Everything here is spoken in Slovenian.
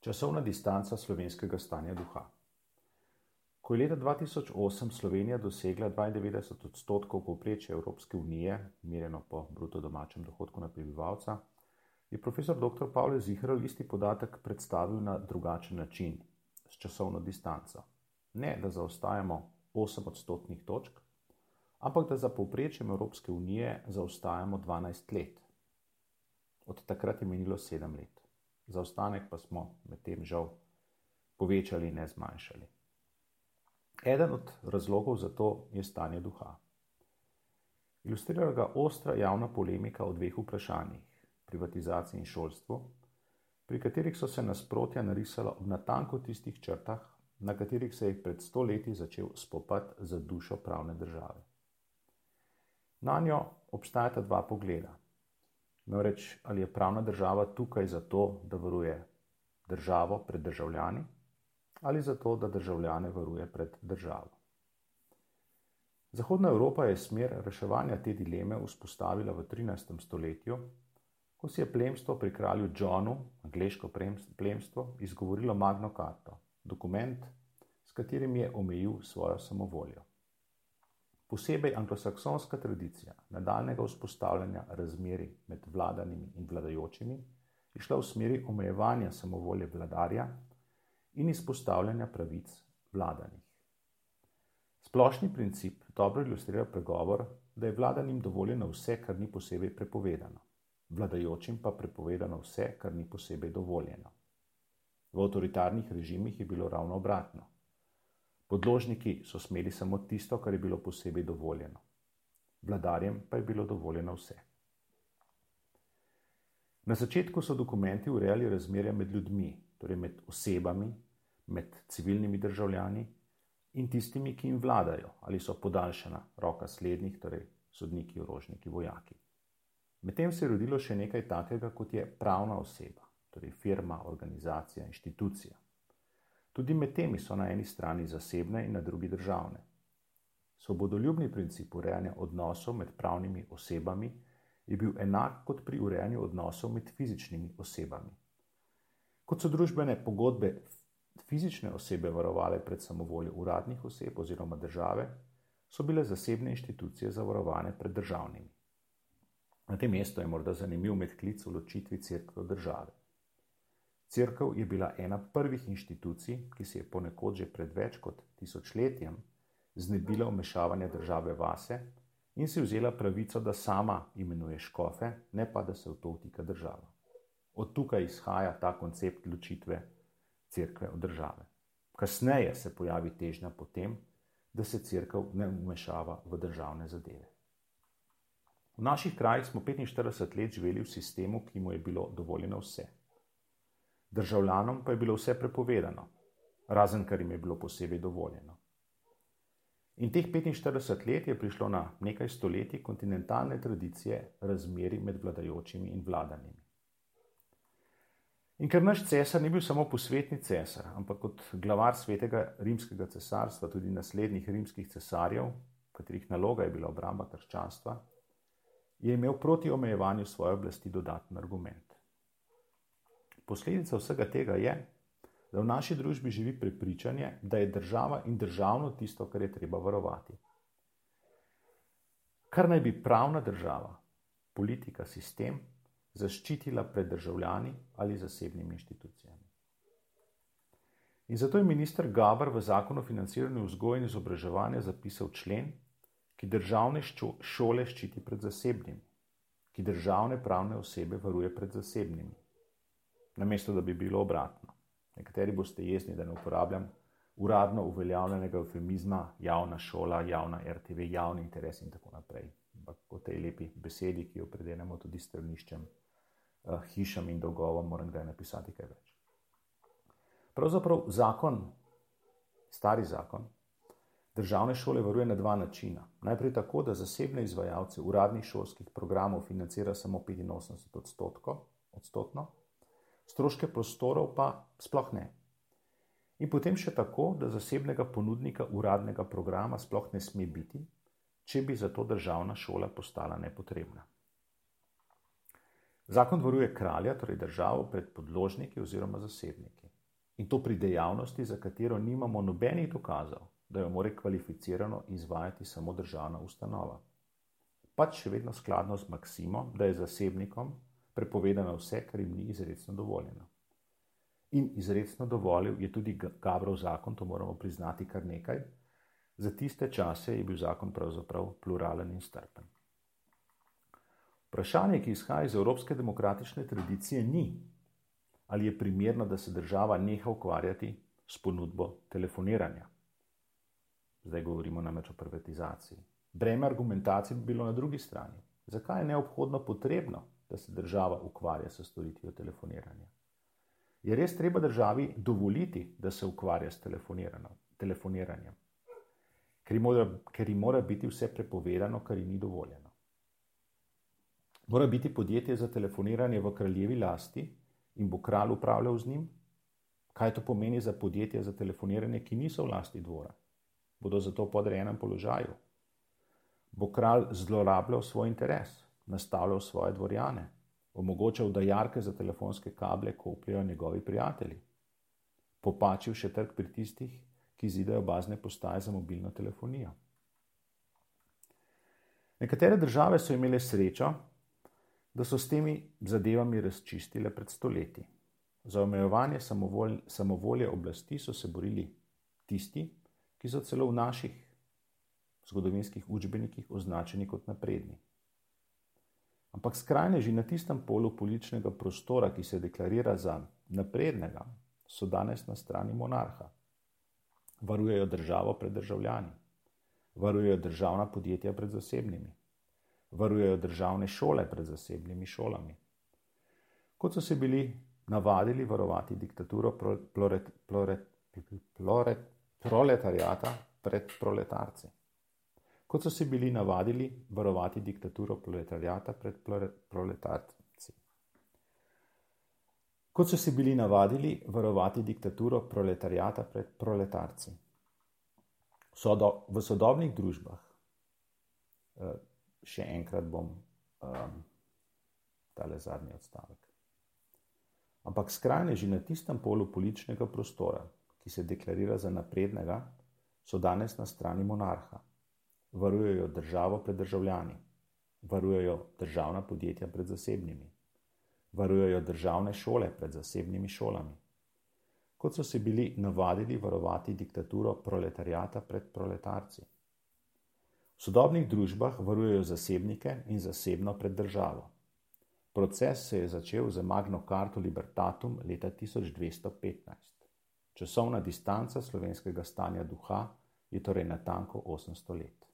Časovna distanca slovenskega stanja duha. Ko je leta 2008 Slovenija dosegla 92 odstotkov povprečja Evropske unije, merjeno po bruto domačem dohodku na prebivalca, je profesor dr. Pavel Zihral isti podatek predstavil na drugačen način, s časovno distanco. Ne, da zaostajamo 8 odstotnih točk, ampak da za povprečjem Evropske unije zaostajamo 12 let. Od takrat je minilo 7 let zaostanek pa smo medtem žal povečali in ne zmanjšali. Eden od razlogov za to je stanje duha. Ilustrira ga ostra javna polemika o dveh vprašanjih: privatizaciji in šolstvu, pri katerih so se nasprotja narisala ob natanko tistih črtah, na katerih se je pred stoletji začel spopad za dušo pravne države. Na njo obstajata dva pogleda. Namreč, ali je pravna država tukaj zato, da varuje državo pred državljani, ali zato, da državljane varuje pred državo. Zahodna Evropa je smer reševanja te dileme vzpostavila v 13. stoletju, ko si je plemstvo pri kralju Johnu, angliško plemstvo, izgovorilo Magno Carto, dokument, s katerim je omejil svojo samovoljo. Posebej anglosaksonska tradicija nadaljnega vzpostavljanja razmeri med vladanimi in vladajočimi je šla v smeri omejevanja samovolje vladarja in izpostavljanja pravic vladanih. Splošni princip dobro ilustrira pregovor, da je vladanim dovoljeno vse, kar ni posebej prepovedano, vladajočim pa prepovedano vse, kar ni posebej dovoljeno. V avtoritarnih režimih je bilo ravno obratno. Podložniki so smeli samo tisto, kar je bilo posebej dovoljeno. Vladarjem pa je bilo dovoljeno vse. Na začetku so dokumenti urejali razmerja med ljudmi, torej med osebami, med civilnimi državljani in tistimi, ki jim vladajo ali so podaljšana roka slednjih, torej sodniki, orožniki, vojaki. Medtem se je rodilo še nekaj takega, kot je pravna oseba, torej firma, organizacija, inštitucija. Tudi med temi so na eni strani zasebne in na drugi državne. Svobodoljubni princip urejanja odnosov med pravnimi osebami je bil enak kot pri urejanju odnosov med fizičnimi osebami. Kot so družbene pogodbe fizične osebe varovale pred samovoljo uradnih oseb oziroma države, so bile zasebne inštitucije zavarovane pred državnimi. Na tem mestu je morda zanimiv medklic v ločitvi crkve od države. Cerkev je bila ena prvih inštitucij, ki se je ponekod že pred več kot tisočletjem znebila vmešavanja države vase in si vzela pravico, da sama imenuje škofe, ne pa da se v to vtika država. Od tukaj izhaja ta koncept ločitve cerkve od države. Kasneje se pojavi težnja potem, da se cerkev ne vmešava v državne zadeve. V naših krajih smo 45 let živeli v sistemu, ki mu je bilo dovoljeno vse državljanom pa je bilo vse prepovedano, razen kar jim je bilo posebej dovoljeno. In teh 45 let je prišlo na nekaj stoletij kontinentalne tradicije razmeri med vladajočimi in vladanimi. In ker naš cesar ni bil samo posvetni cesar, ampak kot glavar svetega rimskega cesarstva, tudi naslednjih rimskih cesarjev, katerih naloga je bila obramba krščanstva, je imel proti omejevanju svoje oblasti dodatni argument. Posledica vsega tega je, da v naši družbi živi prepričanje, da je država in državno tisto, kar je treba varovati. Kar naj bi pravna država, politika, sistem zaščitila pred državljani ali zasebnimi inštitucijami. In zato je minister Gabr v zakonu o financiranju vzgoje in izobraževanja zapisal člen, ki državne šole ščiti pred zasebnimi, ki državne pravne osebe varuje pred zasebnimi namesto da bi bilo obratno. Nekateri boste jezni, da ne uporabljam uradno uveljavljenega eufemizma, javna šola, javna RTV, javni interes in tako naprej. Ampak po tej lepi besedi, ki jo predenemo tudi straniščem, uh, hišam in dolgovom, moram kdaj napisati kaj več. Pravzaprav zakon, stari zakon, državne šole varuje na dva načina. Najprej tako, da zasebne izvajalce uradnih šolskih programov financira samo 85 odstotkov, odstotno, stroške prostorov pa sploh ne. In potem še tako, da zasebnega ponudnika uradnega programa sploh ne sme biti, če bi zato državna šola postala nepotrebna. Zakon varuje kralja, torej državo, pred podložniki oziroma zasebniki. In to pri dejavnosti, za katero nimamo nobenih dokazov, da jo more kvalificirano izvajati samo državna ustanova. Pač še vedno skladno z maksimo, da je zasebnikom prepovedano vse, kar jim ni izredno dovoljeno. In izredno dovolil je tudi Gabrov zakon, to moramo priznati kar nekaj. Za tiste čase je bil zakon pravzaprav pluralen in strpen. Vprašanje, ki izhaja iz evropske demokratične tradicije, ni, ali je primerno, da se država neha ukvarjati s ponudbo telefoniranja. Zdaj govorimo namreč o privatizaciji. Breme argumentacije bi bilo na drugi strani. Zakaj je neobhodno potrebno, da se država ukvarja s storitvijo telefoniranja? Je res treba državi dovoliti, da se ukvarja s telefoniranjem, ker ji mora, ker ji mora biti vse prepovedano, kar ji ni dovoljeno? Mora biti podjetje za telefoniranje v kraljevi lasti in bo kralj upravljal z njim? Kaj to pomeni za podjetje za telefoniranje, ki niso v lasti dvora? Bodo zato v podrejenem položaju? Bo kralj zlorabljal svoj interes, nastavljal svoje dvorjane, omogočal, da jarke za telefonske kable kopljajo njegovi prijatelji, popačil še trg pri tistih, ki zidajo bazne postaje za mobilno telefonijo. Nekatere države so imele srečo, da so s temi zadevami razčistile pred stoletji. Za omejevanje samovolje oblasti so se borili tisti, ki so celo v naših zgodovinskih učbenikih označeni kot napredni. Ampak skrajneži na tistem polu političnega prostora, ki se deklarira za naprednega, so danes na strani monarha. Varujejo državo pred državljani, varujejo državna podjetja pred zasebnimi, varujejo državne šole pred zasebnimi šolami. Kot so se bili navadili varovati diktaturo prolet, prolet, prolet, proletarijata pred proletarci kot so se bili navadili varovati diktaturo proletarijata pred proletarci. Kot so se bili navadili varovati diktaturo proletarijata pred proletarci. Sodo, v sodobnih družbah, eh, še enkrat bom um, tale zadnji odstavek. Ampak skrajneži na tistem polu političnega prostora, ki se deklarira za naprednega, so danes na strani monarha varujejo državo pred državljani, varujejo državna podjetja pred zasebnimi, varujejo državne šole pred zasebnimi šolami. Kot so se bili navadili varovati diktaturo proletarijata pred proletarci. V sodobnih družbah varujejo zasebnike in zasebno pred državo. Proces se je začel z Magno Carto Libertatum leta 1215. Časovna distanca slovenskega stanja duha je torej natanko 800 let.